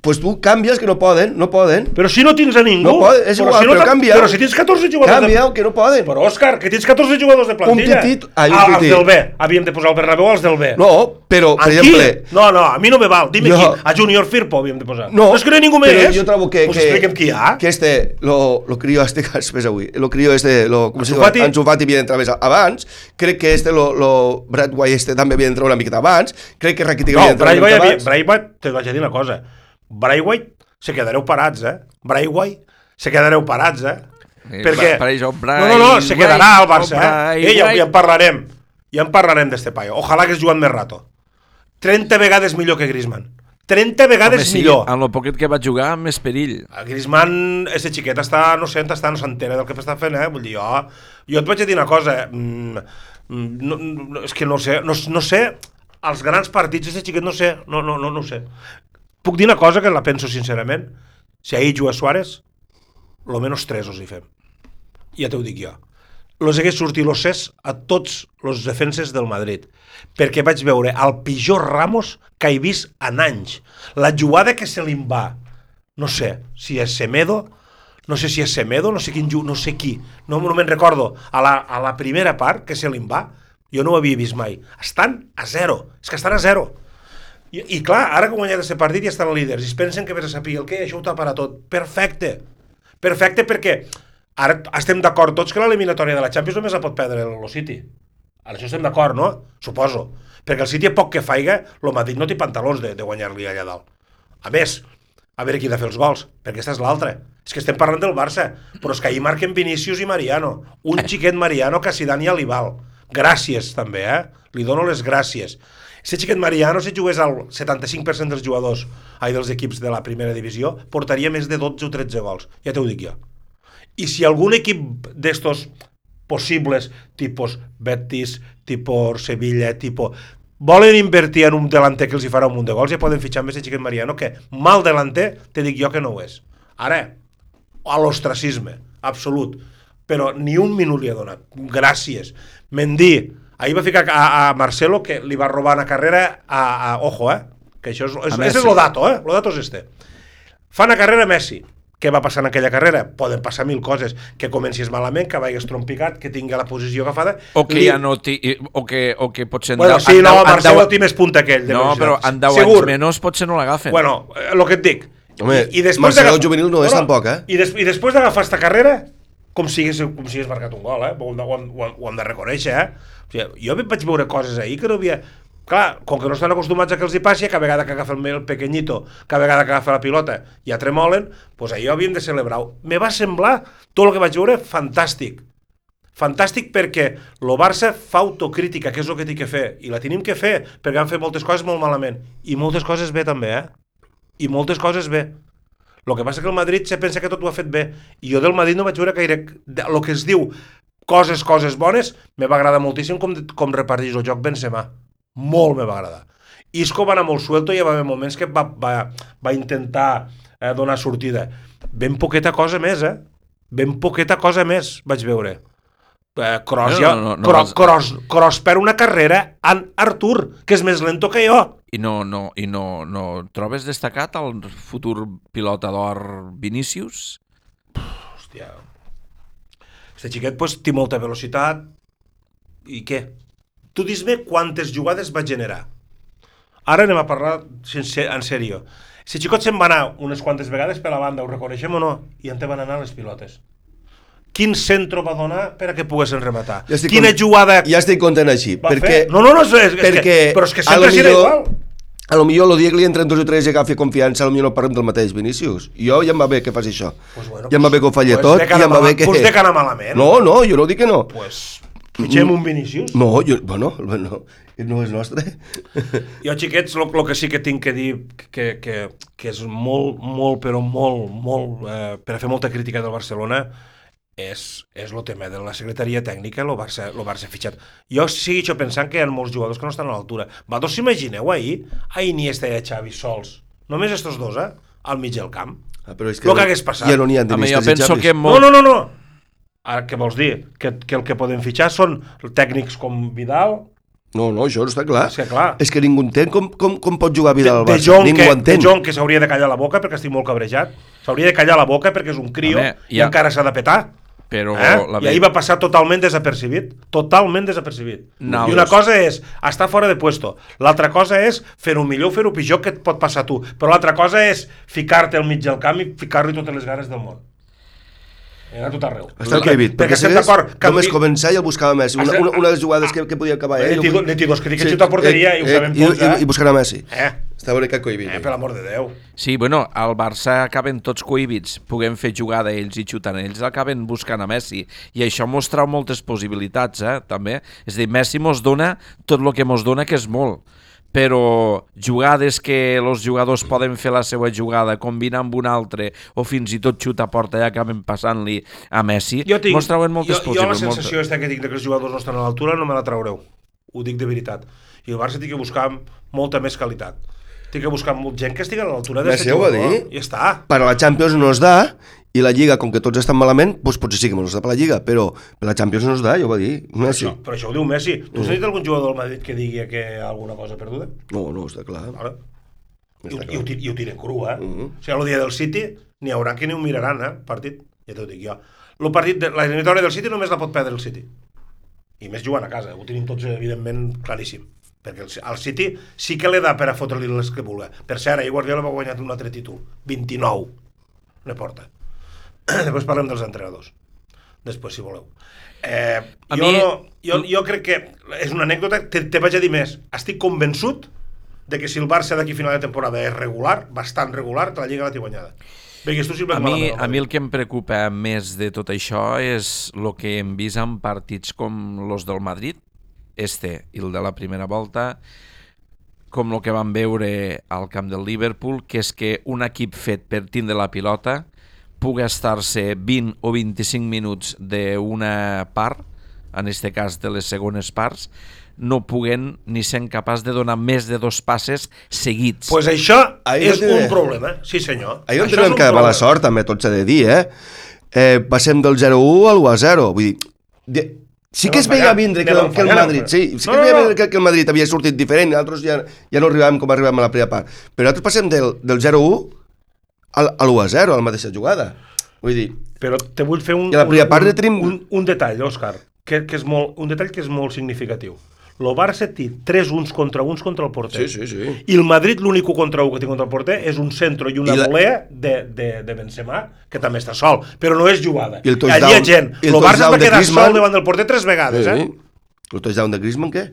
pues tu canvies que no poden, no poden. Però si no tens a ningú. No poden, és Però igual, si no però canvia. Però si tens 14 jugadors Canvia, de... que no poden. Però, Òscar, que tens 14 jugadors de plantilla. titit, ai, un ah, els del B. Havíem de posar el Bernabéu als del B. No, però, per Aquí? exemple... No, no, a mi no me val. Dime Jo- qui. A Junior Firpo havíem de posar. No, és que no hi ha ningú però més. yo trobo que, que, expliquem qui hi ha. que este, lo, lo crío este que has vist avui, lo crío este, lo, com se diu? Ansu Fati havia d'entrar més abans, crec que este, lo, lo Bradway este també havia d'entrar una miqueta abans, crec que Rakitic No, havia d'entrar una miqueta abans. Braithwaite, te vaig a dir una cosa. Braithwaite, se quedareu parats, eh? Braithwaite, se quedareu parats, eh? Perquè... per això, no, no, no, se quedarà al Barça, eh? Braithwaite. Eh, ja, ja en parlarem. Ja en parlarem d'este paio. Ojalà que es juguen més rato. 30 vegades millor que Griezmann. 30 vegades Home, sí, millor. amb el poquet que va jugar, més perill. El Griezmann, ese xiquet, està, no sé està, no s'entera del que està fent, eh? Vull dir, jo, jo et vaig a dir una cosa, eh? mm, mm, no, no, és que no sé, no, no sé, els grans partits, ese xiquet, no sé, no, no, no, no sé. Puc dir una cosa que la penso sincerament? Si ahir juga Suárez, lo menos tres us hi fem. Ja t'ho dic jo. Los hagués sortit los ses a tots els defenses del Madrid. Perquè vaig veure el pitjor Ramos que he vist en anys. La jugada que se li va, no sé si és Semedo, no sé si és Semedo, no sé quin no sé qui, no, no me'n recordo, a la, a la primera part que se li va, jo no ho havia vist mai. Estan a zero, és que estan a zero. I, i clar, ara que guanyat aquest partit ja estan líders i es pensen que vés a saber el què, això ho taparà tot. Perfecte. Perfecte perquè ara estem d'acord tots que l'eliminatòria de la Champions només la pot perdre el City. Ara això estem d'acord, no? Suposo. Perquè el City, a poc que faiga, el Madrid no té pantalons de, de guanyar-li allà dalt. A més, a veure qui ha de fer els gols, perquè aquesta és l'altra. És que estem parlant del Barça, però és que ahir marquen Vinícius i Mariano. Un [LAUGHS] xiquet Mariano que a Zidane ja li val. Gràcies també, eh? Li dono les gràcies. Si xiquet Mariano, si jugués al 75% dels jugadors, ai, dels equips de la primera divisió, portaria més de 12 o 13 gols. Ja t'ho dic jo. I si algun equip d'estos possibles, tipus Betis, tipus Sevilla, tipus volen invertir en un delanter que els hi farà un munt de gols, ja poden fitxar més a Mariano, que mal delanter, te dic jo que no ho és. Ara, a l'ostracisme, absolut. Però ni un minut li ha donat. Gràcies. Mendy, ahir va ficar a, a Marcelo, que li va robar una carrera a, a ojo, eh? Que això és, és, és el dato, eh? El dato és este. Fa una carrera Messi. Què va passar en aquella carrera? Poden passar mil coses. Que comencis malament, que vagis trompicat, que tingui la posició agafada. O que Li- ja no ti, o que, o que potser en Bueno, sí, no, deu- en Marcelo deu- té més punta que ell. No, però en 10 Segur. anys menys potser no l'agafen. Bueno, el que et dic. Home, després Marcelo juvenil no és tampoc, eh? I, des, i després d'agafar esta carrera, com si hagués, com si hagués marcat un gol, eh? Ho ho ho ho hem de reconèixer, eh? O sigui, jo vaig veure coses ahir que no havia... Clar, com que no estan acostumats a que els hi passi, cada vegada que agafa el, el pequeñito, cada vegada que agafa la pilota ja tremolen, doncs ahir havíem de celebrar-ho. Me va semblar, tot el que vaig veure, fantàstic. Fantàstic perquè el Barça fa autocrítica, que és el que té que fer, i la tenim que fer, perquè han fet moltes coses molt malament. I moltes coses bé també, eh? I moltes coses bé. El que passa que el Madrid se pensa que tot ho ha fet bé. I jo del Madrid no vaig veure gaire... El que es diu coses, coses bones, me va agradar moltíssim com, com reparteix el joc Benzema. Molt me va agradar. Isco va anar molt suelto i hi va haver moments que va, va, va intentar eh, donar sortida. Ben poqueta cosa més, eh? Ben poqueta cosa més vaig veure. Eh, Cross, No, ja, no, no, no Cro- vas- cross, cross per una carrera en Artur, que és més lento que jo. I no, no, i no, no trobes destacat el futur pilota d'or Vinícius? Hòstia. Este xiquet pues, té molta velocitat. I què? Tu dis-me quantes jugades va generar. Ara anem a parlar sense, en sèrio. Si xicot se'n va anar unes quantes vegades per la banda, ho reconeixem o no? I on te van anar les pilotes? Quin centre va donar per a que poguessin rematar? Ja Quina con- jugada Ja estic content així, va perquè... fer? No, no, no, és, és, perquè que, però és que sempre lo serà millor- igual. A lo millor que li entren dos o tres i agafi confiança, a lo millor no parlem del mateix Vinícius. Jo ja em va bé que faci això. Pues bueno, ja em va bé que ho falli pues tot, i ja em va bé que... pues de cara malament. No, no, jo no dic que no. Pues fitxem un Vinícius. No, jo, bueno, bueno, no és nostre. Jo, xiquets, el, que sí que tinc que dir que, que, que és molt, molt, però molt, molt, eh, per a fer molta crítica del Barcelona, és, és el tema de la secretaria tècnica, el Barça, el Barça ha fitxat. Jo segueixo pensant que hi ha molts jugadors que no estan a l'altura. Vosaltres s'imagineu ahir, a Iniesta i a Xavi sols, només estos dos, eh? Al mig del camp. Ah, però és Lo que hagués passat. Ja no n'hi ha Home, jo i penso que No, molt... no, no, no. Ara, què vols dir? Que, que el que poden fitxar són tècnics com Vidal, No, no, això no està clar. És que clar. És que ningú entén com, com, com pot jugar Vidal al de, de Barça. Jong, ningú que, ho de entén. Jong que s'hauria de callar la boca perquè estic molt cabrejat. S'hauria de callar la boca perquè és un crio Home, i ja- encara s'ha de petar. Però Eh? la I ahir va passar totalment desapercibit. Totalment desapercibit. No, I una cosa és estar fora de puesto. L'altra cosa és fer-ho millor o fer-ho pitjor que et pot passar a tu. Però l'altra cosa és ficar-te al mig del camp i ficar-li totes les ganes del món. I anar a tot arreu. Està Perquè- prohibit, perquè, perquè estem d'acord. que només començar i el buscava Messi. Una, una, una de les jugades que, que podia acabar ell. Neti do- neti dos, que dic que xuta a eh, porteria i ho sabem tots, i, eh? i, buscarà Messi. Eh? Està bé que cohibit. Eh, per l'amor de Déu. Sí, bueno, al Barça acaben tots cohibits, puguem fer jugada ells i xutant ells, acaben buscant a Messi. I això mostra moltes possibilitats, eh, també. És a dir, Messi mos dona tot el que mos dona, que és molt. Però jugades que els jugadors poden fer la seva jugada, combinar amb un altre, o fins i tot xutar a porta i acaben passant-li a Messi, Jo tinc, mos trauen moltes jo, jo la sensació aquesta que tinc de que els jugadors no estan a l'altura no me la traureu. Ho dic de veritat. I el Barça té que buscar molta més qualitat. Té que buscar molt gent que estigui a l'altura de Messi ho va jugador. dir. I ja està. Per a la Champions no es da, i la Lliga, com que tots estan malament, doncs potser sí que no es da per la Lliga, però per la Champions no es da, ja ho va dir Messi. Això, però això ho diu Messi. Tu Mm. has sentit algun jugador del Madrid que digui que alguna cosa perduda? No, no, està clar. Ara. I, i, ho, I ho tiren cru, eh? Mhm. O sigui, el dia del City n'hi haurà que ni ho miraran, eh? Partit, ja t'ho dic jo. El partit de, la eliminatòria del City només la pot perdre el City. I més jugant a casa, ho tenim tots evidentment claríssim. Perquè el, el City sí que l'he da per a fotre-li les que vulgui. Per cert, ahir Guardiola va guanyar un altre títol. 29. No porta. [CLEARS THROAT] Després parlem dels entrenadors. Després, si voleu. Eh, A jo, mi- no, jo, jo crec que és una anècdota, te, te vaig a dir més. Estic convençut de que si el Barça d'aquí final de temporada és regular, bastant regular, te la Lliga la té guanyada. Vegues tu A mi, a mi el que em preocupa més de tot això és el que hem vist en partits com los del Madrid, este i el de la primera volta, com el que vam veure al camp del Liverpool, que és que un equip fet per tindre la pilota pugui estar-se 20 o 25 minuts d'una part, en este cas de les segones parts, no puguen ni sent capaç de donar més de dos passes seguits. pues això Ahí és un problema, sí senyor. Ahir és tenim que mala problema. sort, també, tot s'ha de dir, eh? eh passem del 0-1 al 1-0. Vull dir, sí que es veia vindre que, que el Madrid, sí, sí que No, es veia no, no. vindre que, que el Madrid havia sortit diferent, nosaltres ja, ja no arribàvem com arribàvem a la primera part. Però nosaltres passem del, del 0-1 al, al 1-0, a la mateixa jugada. Vull dir, Però te vull fer un, I a la primera un, part un, tenim- un, un detall, Òscar, que, que és molt, un detall que és molt significatiu. Lo Barça té tres uns contra uns contra el porter. Sí, sí, sí. I el Madrid l'únic contra un que té contra el porter és un centro i una I la- volea de, de, de Benzema, que també està sol, però no és jugada. I el Allí hi ha gent. el El Barça va de quedar Griezmann- sol davant del porter tres vegades, sí. eh? El touchdown de Griezmann, què?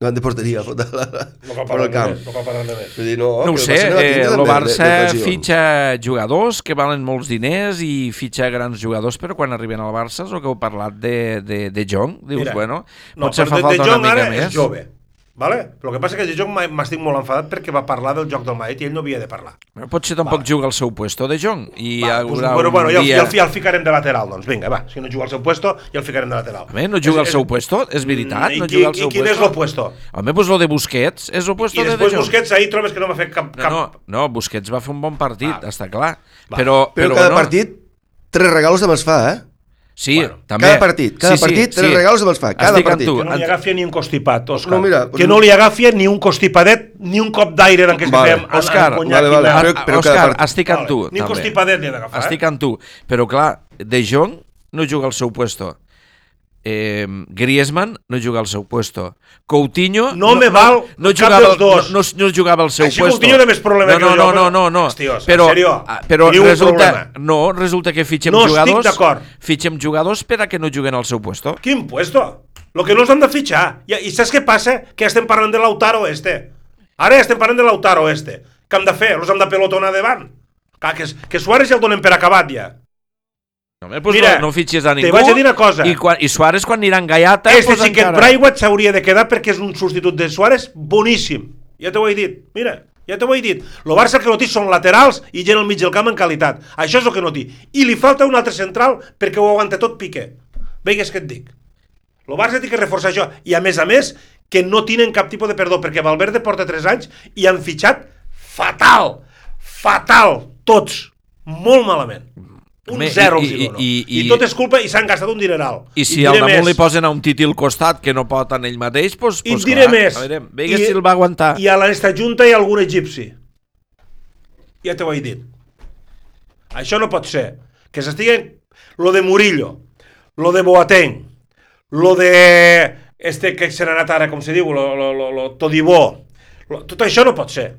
Davant de porteria, [LAUGHS] fot la, la, No cal fora parlar el de camp. més, no de més. Dir, no, No ho sé, el Barça no eh, el Barça d'ocasions. fitxa jugadors que valen molts diners i fitxa grans jugadors, però quan arriben al Barça és el que heu parlat de, de, de Jong. Dius, Mira, bueno, no, potser fa de, falta de una Jong mica ara més. és jove. Vale? El que passa és que de Jong m'ha- m'estic molt enfadat perquè va parlar del joc del Madrid i ell no havia de parlar. Però Potser tampoc juga al seu puesto de Jong i Va, doncs, haurà bueno, bueno, dia... ja, el, ja el ficarem de lateral, doncs. Vinga, va. Si no juga al seu puesto, ja el ficarem de lateral. Home, no juga al És- seu és- puesto, és veritat, I, no qui, juga al I seu quin és puesto. el puesto? Home, doncs lo de Busquets és el puesto I de després De Jong. Busquets ahir trobes que no va fer cap... No, cap... no, no, Busquets va fer un bon partit, Va. està clar. Va. Però, Però, però, cada bueno, partit, tres regalos també es fa, eh? Sí, Bueno, també. cada partit, cada partit, tres regals me'ls fa, cada Estic partit. tu. Que no li agafi ni un constipat, Òscar. No, mira, que no li agafi ni un constipadet, ni un cop d'aire en què es Vale. fem en- Òscar, en conyac vale, vale, però- però cada Òscar, part- estic amb tu. Ni un també. constipadet li ha d'agafar. Estic eh? amb tu. Però clar, De Jong no juga al seu puesto. Eh, Griezmann no juga al seu puesto. Coutinho No me val no, cap jugava, dels dos. No, no, no jugava al seu Així puesto. Coutinho té més problema no, que no, jo, no, no, no, no. Hostios, en però, ah, però resulta, problema. no, resulta que fitxem No jugadors d'acord. fitxem jugadors per a que no juguen al seu puesto. Quin puesto? Lo que no els han de fitxar. I, I saps què passa? Que estem parlant de Lautaro este. Ara estem parlant de Lautaro este. Què hem de fer? Los hem de pelotonar davant? Clar, que, que Suárez ja el donen per acabat ja. Home, pues Mira, no, no fitxes a te ningú. vaig a dir una cosa. I, quan, i Suárez quan anirà en Gaiata... Este pues xiquet encara. Braithwaite s'hauria de quedar perquè és un substitut de Suárez boníssim. Ja t'ho he dit. Mira, ja t'ho he dit. Lo Barça el que no té són laterals i gent al mig del camp en qualitat. Això és el que no té. I li falta un altre central perquè ho aguanta tot Piqué. Veigues què et dic. Lo Barça té que reforçar això. I a més a més, que no tenen cap tipus de perdó, perquè Valverde porta 3 anys i han fitxat fatal. Fatal. Tots. Molt malament. Un Home, zero i- els hi i- dono. i- I, i- tot és culpa i s'han gastat un dineral. I si al damunt més. li posen a un titi al costat que no pot en ell mateix, doncs, I pues, et diré clar, més. A veure, veure si el va aguantar. I a l'esta junta hi ha algun egipci. Ja t'ho he dit. Això no pot ser. Que s'estiguen... Lo de Murillo, lo de Boateng, lo de... Este que se n'ha anat ara, com se diu, lo, lo, lo, lo Todibó. Lo, tot això no pot ser.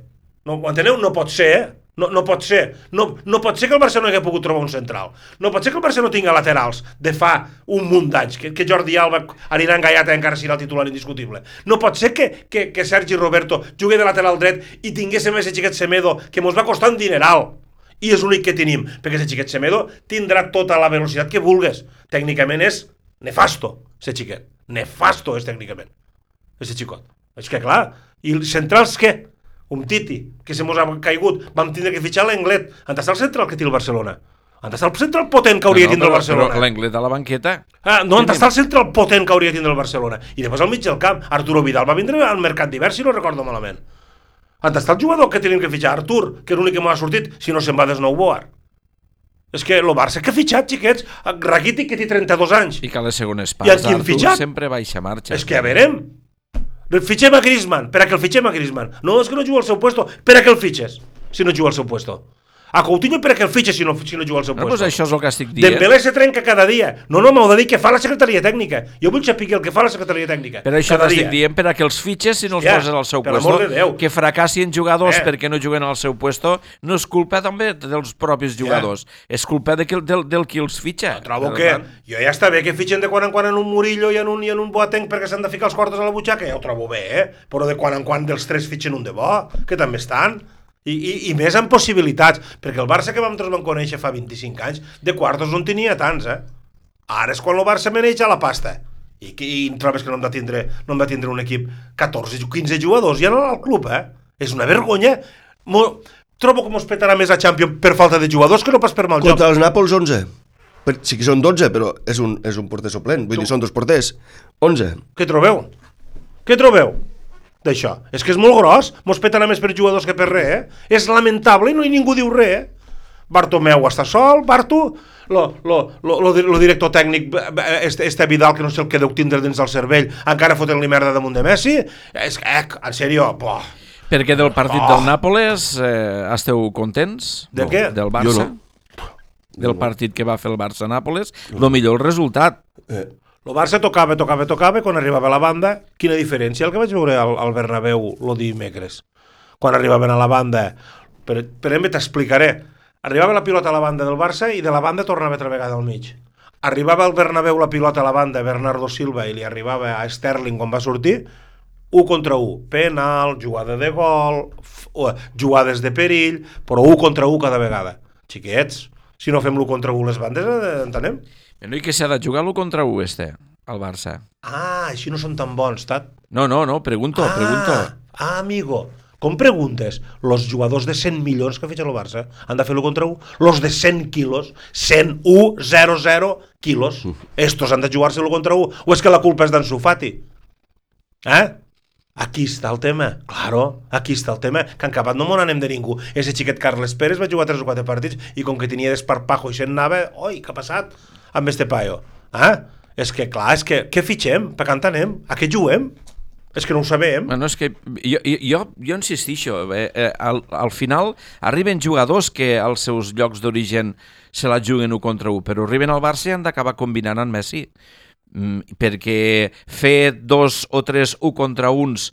No, ho enteneu? No pot ser, eh? No, no pot ser. No, no pot ser que el no hagi pogut trobar un central. No pot ser que el Barça no tinga laterals de fa un munt d'anys, que, que Jordi Alba anirà engaiat encara serà el titular indiscutible. No pot ser que, que, que Sergi Roberto jugui de lateral dret i tinguéssim ese xiquet Semedo que mos va costar un dineral i és l'únic que tenim, perquè ese xiquet Semedo tindrà tota la velocitat que vulgues. Tècnicament és nefasto, ese xiquet. Nefasto és tècnicament, ese xicot. És que clar, i els centrals què? Un Titi, que se mos ha caigut. Vam tindre que fitxar l'Englet. On està el central que té el Barcelona? On està el central potent que hauria de tindre el Barcelona? però l'Englet a la banqueta... Ah, no, on està el central potent que hauria tindre el Barcelona? I després al mig del camp, Arturo Vidal va vindre al mercat d'hivern, si no recordo malament. On està el jugador que tenim que fitxar? Artur, que és l'únic que m'ha sortit, si no se'n va des Boar. És que el Barça que ha fitxat, xiquets, Rakitic que té 32 anys. I que a les segones parts Artur fitxat? sempre baixa marxa. És que a veurem. Fitxem a Griezmann, per a que el fitxem a Griezmann. No, és que no juga al seu puesto, per a que el fitxes, si no juga al seu puesto. A Coutinho per a que el fitxes si no, si no juga al seu No, puesto. doncs això és el que estic dient. Dembélé se trenca cada dia. No, no, m'ho de dir que fa la secretaria tècnica. Jo vull saber el que fa la secretaria tècnica. Per això t'estic dient per a que els fitxes si no els Ja, poses al seu puesto, de Déu. que fracassin jugadors Eh. perquè no juguen al seu puesto, no és culpa també dels propis jugadors, és culpa de que, del, del qui els fitxa. Trobo Per que tant, jo ja està bé que fitxen de quan en quan en un Murillo i en un, i en un Boateng perquè s'han de ficar els quartos a la butxaca, ja ho trobo bé, eh? Però de quan en quan dels tres fitxen un de bo, que també estan. I, i, i més amb possibilitats, perquè el Barça que vam vam conèixer fa 25 anys, de quartos no en tenia tants, eh? Ara és quan el Barça meneix a la pasta. I, que, i trobes que no hem de tindre, no hem de tindre un equip 14, 15 jugadors ja no al club, eh? És una vergonya. Mo, trobo que mos petarà més a Champions per falta de jugadors que no pas per mal joc. Contra els Nàpols, 11. Per, sí que són 12, però és un, és un porter suplent. Vull dir, són dos porters. 11. Què trobeu? Què trobeu? D'això. És que és molt gros, mos petarà més per jugadors que per res, eh? És lamentable i no hi ningú diu res, eh? Bartomeu està sol, Barto, lo, lo, lo, lo, lo director tècnic eh, este, este Vidal, que no sé el que deu tindre dins del cervell, encara fotent-li merda damunt de Messi. És que, eh, en sèrio, poh. Perquè del partit Oh. del Nàpoles eh, esteu contents? De No, què? Del Barça? Jo no. Del partit que va fer el Barça-Nàpoles? Lo millor el resultat. Eh, El Barça tocava, tocava, tocava, quan arribava a la banda, quina diferència el que vaig veure al, al Bernabéu lo dimecres. Quan arribaven a la banda, per, per exemple t'explicaré, arribava la pilota a la banda del Barça i de la banda tornava altra vegada al mig. Arribava al Bernabéu la pilota a la banda, Bernardo Silva, i li arribava a Sterling quan va sortir, 1 contra 1, penal, jugada de gol, jugades de perill, però 1 contra 1 cada vegada. Xiquets, si no fem l'1 contra 1 les bandes, eh, entenem? No, i que s'ha de jugar l'1 contra 1, este, al Barça. Ah, així no són tan bons, Tat. No, no, no, pregunto, ah, pregunto. Ah, amigo. Com preguntes? Los jugadors de 100 milions que fitxa el Barça han de fer-lo contra 1? Los de 100 quilos, 101, 0, 0 quilos. Estos han de jugar-se-lo contra 1? O és que la culpa és d'en Sufati? Eh? Aquí està el tema. Claro, aquí està el tema. Que en acabat no m'ho anem de ningú. Ese xiquet Carles Pérez va jugar 3 o 4 partits i com que tenia desparpajo i se'n anava, oi, què ha passat amb este paio? Eh? És que, clar, és que, què fitxem? Per què anem? A què juguem? És que no ho sabem. Bueno, és que jo, jo, jo, insistixo, eh, eh, al, al final arriben jugadors que als seus llocs d'origen se la juguen 1 contra 1, però arriben al Barça i han d'acabar combinant amb Messi. Mm, perquè fer dos o tres 1 contra 1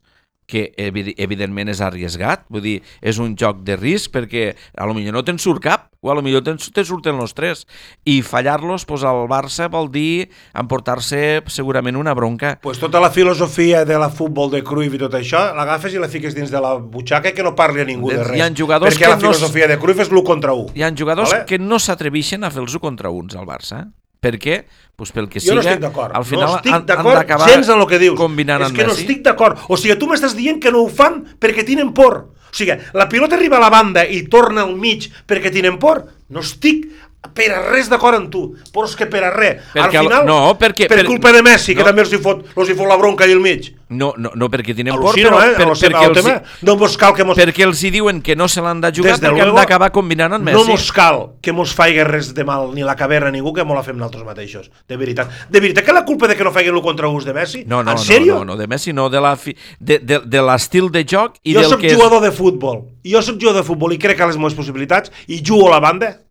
que evi- evidentment és arriesgat, vull dir, és un joc de risc perquè a lo millor no te'n surt cap o a lo millor te'n te surten els tres i fallar-los pues, al Barça vol dir emportar-se segurament una bronca pues tota la filosofia de la futbol de Cruyff i tot això, l'agafes i la fiques dins de la butxaca i que no parli a ningú de Hi res. ha jugadors Perquè que la no filosofia de Cruyff és l'1 contra 1. Hi ha jugadors vale? que no s'atreveixen a fer els 1 contra 1 al Barça. Per què? Pues pel que Jo siga, no estic d'acord. al final no estic han, han d'acord gens en el que dius. combinant és que no estic d'acord. O sigui, tu m'estàs dient que no ho fan perquè tenen por. O sigui, la pilota arriba a la banda i torna al mig perquè tenen por. No estic per a res d'acord amb tu. Però és que per a res. Perquè al el- final, no, perquè- per, per- culpa de Messi, que no. també els hi fot, els hi fot la bronca i el mig. No, no, no perquè tenen por, però eh? per, el, perquè, el els, tema, no mos cal que mos... perquè els hi diuen que no se l'han de jugar Des de perquè han luego, d'acabar combinant amb Messi. No mos cal que mos faigui res de mal ni la caverna ningú que mo la fem nosaltres mateixos. De veritat. De veritat que la culpa de que no faiguin l'1 contra 1 de Messi? no, no, en no, sèrio? no, no, de Messi no, de la fi, de, de, de l'estil de joc i jo del sóc que jugador de futbol. Jo sóc jugador de futbol i crec a les meves possibilitats i jugo a la banda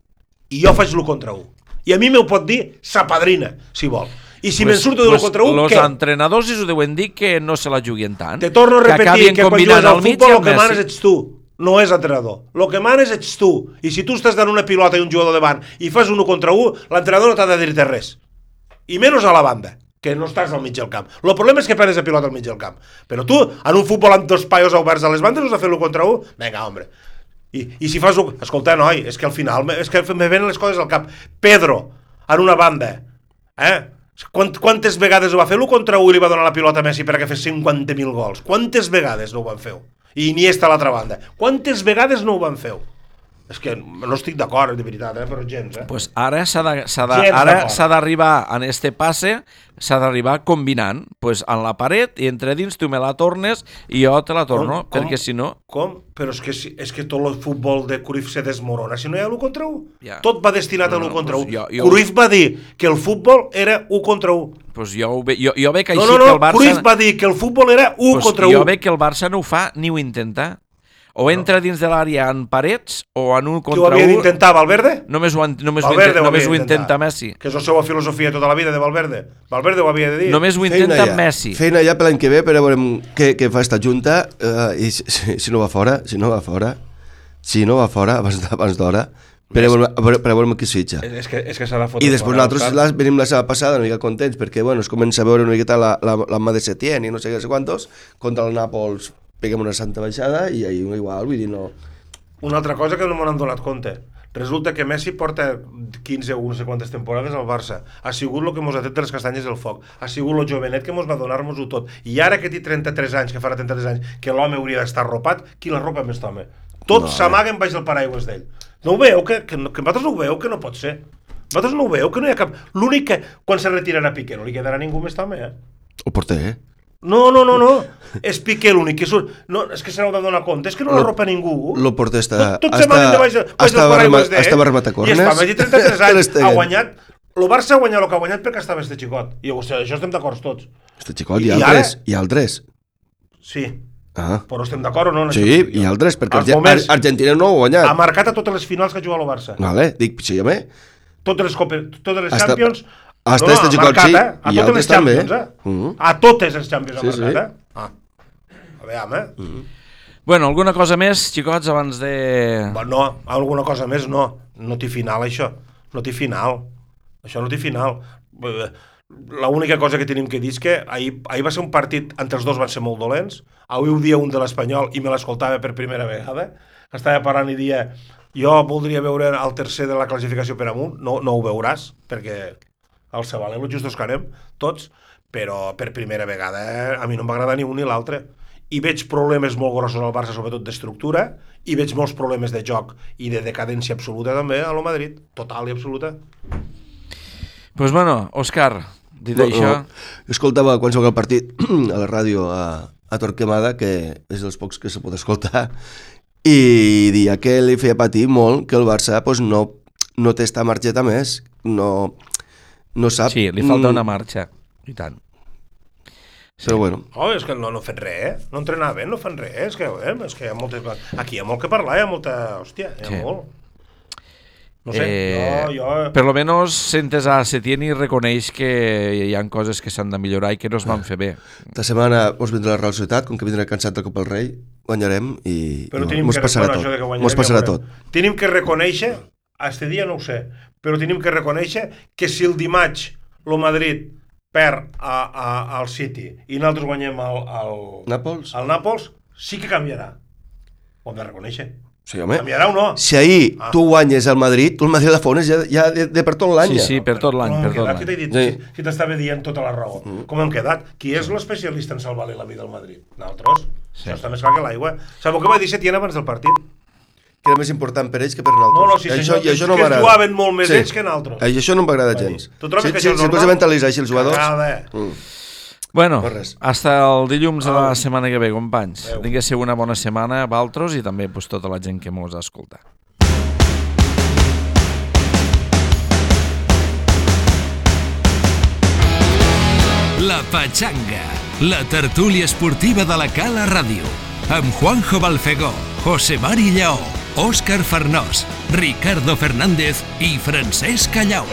i jo faig l'1 contra 1. I a mi m'ho pot dir sa padrina, si vol. I si me'n surto de l'1 contra 1, los què? entrenadors us ho deuen dir que no se la juguin tant. Te torno a repetir acabin que, quan jugues al futbol el que manes ets tu, no és entrenador. El que manes ets tu. I si tu estàs dant una pilota i un jugador davant i fas un 1 contra 1, l'entrenador no t'ha de dir-te res. I menys a la banda que no estàs al mig del camp. El problema és que perdes la pilota al mig del camp. Però tu, en un futbol amb dos paios oberts a les bandes, us a fer l'1 contra 1? Vinga, hombre. I, I si fas un... Escolta, noi, és que al final és que me venen les coses al cap. Pedro, en una banda, eh? Quant, quantes vegades ho va fer l'1 contra 1 i li va donar la pilota a Messi perquè fes 50.000 gols? Quantes vegades no ho van fer? I Iniesta a l'altra banda. Quantes vegades no ho van fer? És que no estic d'acord, de veritat, eh? però gens, eh? Pues ara s'ha d'arribar en este passe, s'ha d'arribar combinant, pues en la paret i entre dins tu me la tornes i jo te la torno, Com- com- perquè si no... Com? Però és que, és que tot el futbol de Cruyff se desmorona si no hi ha l'1 contra 1. Ja. Tot va destinat No, a l'1 no, contra 1. doncs jo- jo- Cruyff va dir que el futbol era 1 contra 1. Pues jo, ve, jo, jo veig així No, no, que no, el Barça... Cruyff va dir que el futbol era 1 pues contra jo 1. veig que el Barça no ho fa ni ho intenta. O entra dins de l'àrea en parets o en un Qui ho contra havia un... d'intentar, Valverde? Només ho, només ho, Valverde intenta, ho només ho intenta Messi. Que és la seva filosofia tota la vida de Valverde. Valverde ho havia de dir. Només ho Feina intenta ja. Messi. Feina ja per l'any que ve, per a veure què, què fa esta junta, eh, i si, si, si no va fora, si no va fora, si no va fora abans abans d'hora, per, a veure, per, per a veure qui switcha. És que, és que fotre I després fora, nosaltres la, venim la setmana passada una mica contents perquè bueno, es comença a veure una miqueta la, la, la mà de Setién i no sé què, no sé quantos, contra el Nàpols peguem una santa baixada i ahir igual, vull dir, no... Una altra cosa que no m'han donat compte. Resulta que Messi porta 15 o no sé quantes temporades al Barça. Ha sigut el que mos ha tret de les castanyes del foc. Ha sigut el jovenet que mos va donar-nos-ho tot. I ara que té 33 anys, que farà 33 anys, que l'home hauria d'estar arropat, qui l'arropa més home? Tots No, s'amaguen baix del paraigües d'ell. No ho veu? Que, que, que vosaltres no ho veu? Que no pot ser. Vosaltres no ho veu? Que no hi ha cap... L'únic que quan se retirarà Piqué no li quedarà ningú més home, eh? El porter, eh? No, no, no, no. És Piqué l'únic que surt. No, és que se n'heu de donar compte. És que no Lo- l'arropa ningú. lo porter està- Tot, tots està- s'amaguen de baix, de- baix del estava paraigües rema- d'ell. estava rematacornes. I està, més de 33 [LAUGHS] Ter anys. Ha guanyat... El Barça ha guanyat el que ha guanyat perquè estava este xicot. I o sigui, això estem d'acord tots. Este xicot, I ara? altres, hi ha altres. Sí. Ah, Però estem d'acord o no? sí, això jo? altres, perquè Arge- moments, Ar Argentina no ho ha guanyat. ha marcat a totes les finals que ha jugat el Barça. Vale, dic, sí, home, Totes les, totes les Champions... hasta este ha xicot marcat, sí, eh? A i totes les també, Champions, eh? eh? Mhm. A totes les Champions Sí, ha sí. marcat, eh? Ah. A veure, eh? Mm. Bueno, alguna cosa més, xicots, abans de... Bueno, no, alguna cosa més no. No té final, això. No té final. Això no té final. Eh, L'única cosa que tenim que dir és que ahir, ahir va ser un partit, entre els dos van ser molt dolents. Avui ho dia un de l'Espanyol i me l'escoltava per primera vegada. Estava parlant i dia jo voldria veure el tercer de la classificació per amunt. No, no ho veuràs, perquè al Sabaler lo justos que anem, tots, però per primera vegada eh, a mi no m'agrada ni un ni l'altre i veig problemes molt grossos al Barça, sobretot d'estructura, i veig molts problemes de joc i de decadència absoluta també a lo Madrid, total i absoluta. Pues bueno, Òscar, dit No, això... no. Jo escoltava quan el partit [CLEARS THROAT] a la ràdio a, a Torquemada, que és dels pocs que se pot escoltar, i dia que li feia patir molt que el Barça pues, no, no té esta marxeta més, no, no sap... Sí, li falta Mm, una marxa. I tant. Però bueno, Oh, és que no, no fan res, eh? No entrenaven, no fan res, és que, eh? és que hi ha moltes. Aquí hi ha molt que parlar, hi ha molta... Hòstia, hi ha Sí. molt. No sé, Eh, jo, jo... Per lo menos sentes a Setién i reconeix que hi han coses que s'han de millorar i que no es van fer bé. esta setmana mos vindrà la Real Societat, com que vindrà cansat del Copa del Rei, guanyarem i Però tenim mos que, passarà de tot. guanyarem Mos passarà tot. Tenim que reconèixer, a este dia no ho sé, però tenim que reconèixer que si el dimarts el Madrid perd a, a, al City i nosaltres guanyem al, al, Nàpols? al Nàpols, sí que canviarà. Ho hem de reconèixer. Sí, home. Canviarà o no? Si ahir Ah. tu guanyes al Madrid, tu el Madrid la fones ja, ja de, de per tot l'any. Sí, sí, per tot l'any, Com per hem tot l'any. dit? Sí. Si, t'estava dient tota la raó. Com hem quedat? Qui és l'especialista en salvar-li la vida al Madrid? Nosaltres? Sí. Això està més clar que l'aigua. Sabeu què va dir Setién abans del partit? Que era més important per ells que per nosaltres. No, no, sí, senyor, I això no que jugaven molt més ells que nosaltres. I això no m'agrada Va gens. Tu trobes si, que si, això és si normal? pots mentalitzar així els jugadors... Eh? Mm. Bueno, No hasta el dilluns de la setmana que ve, companys. Adéu. Tinguéssiu una bona setmana, Valtros, i també pues, tota la gent que mos escolta. La Pachanga, la tertúlia esportiva de la Cala Ràdio, amb Juanjo Balfegó, José Mari Lleó, Óscar Farnós, Ricardo Fernández y Francesc Callau.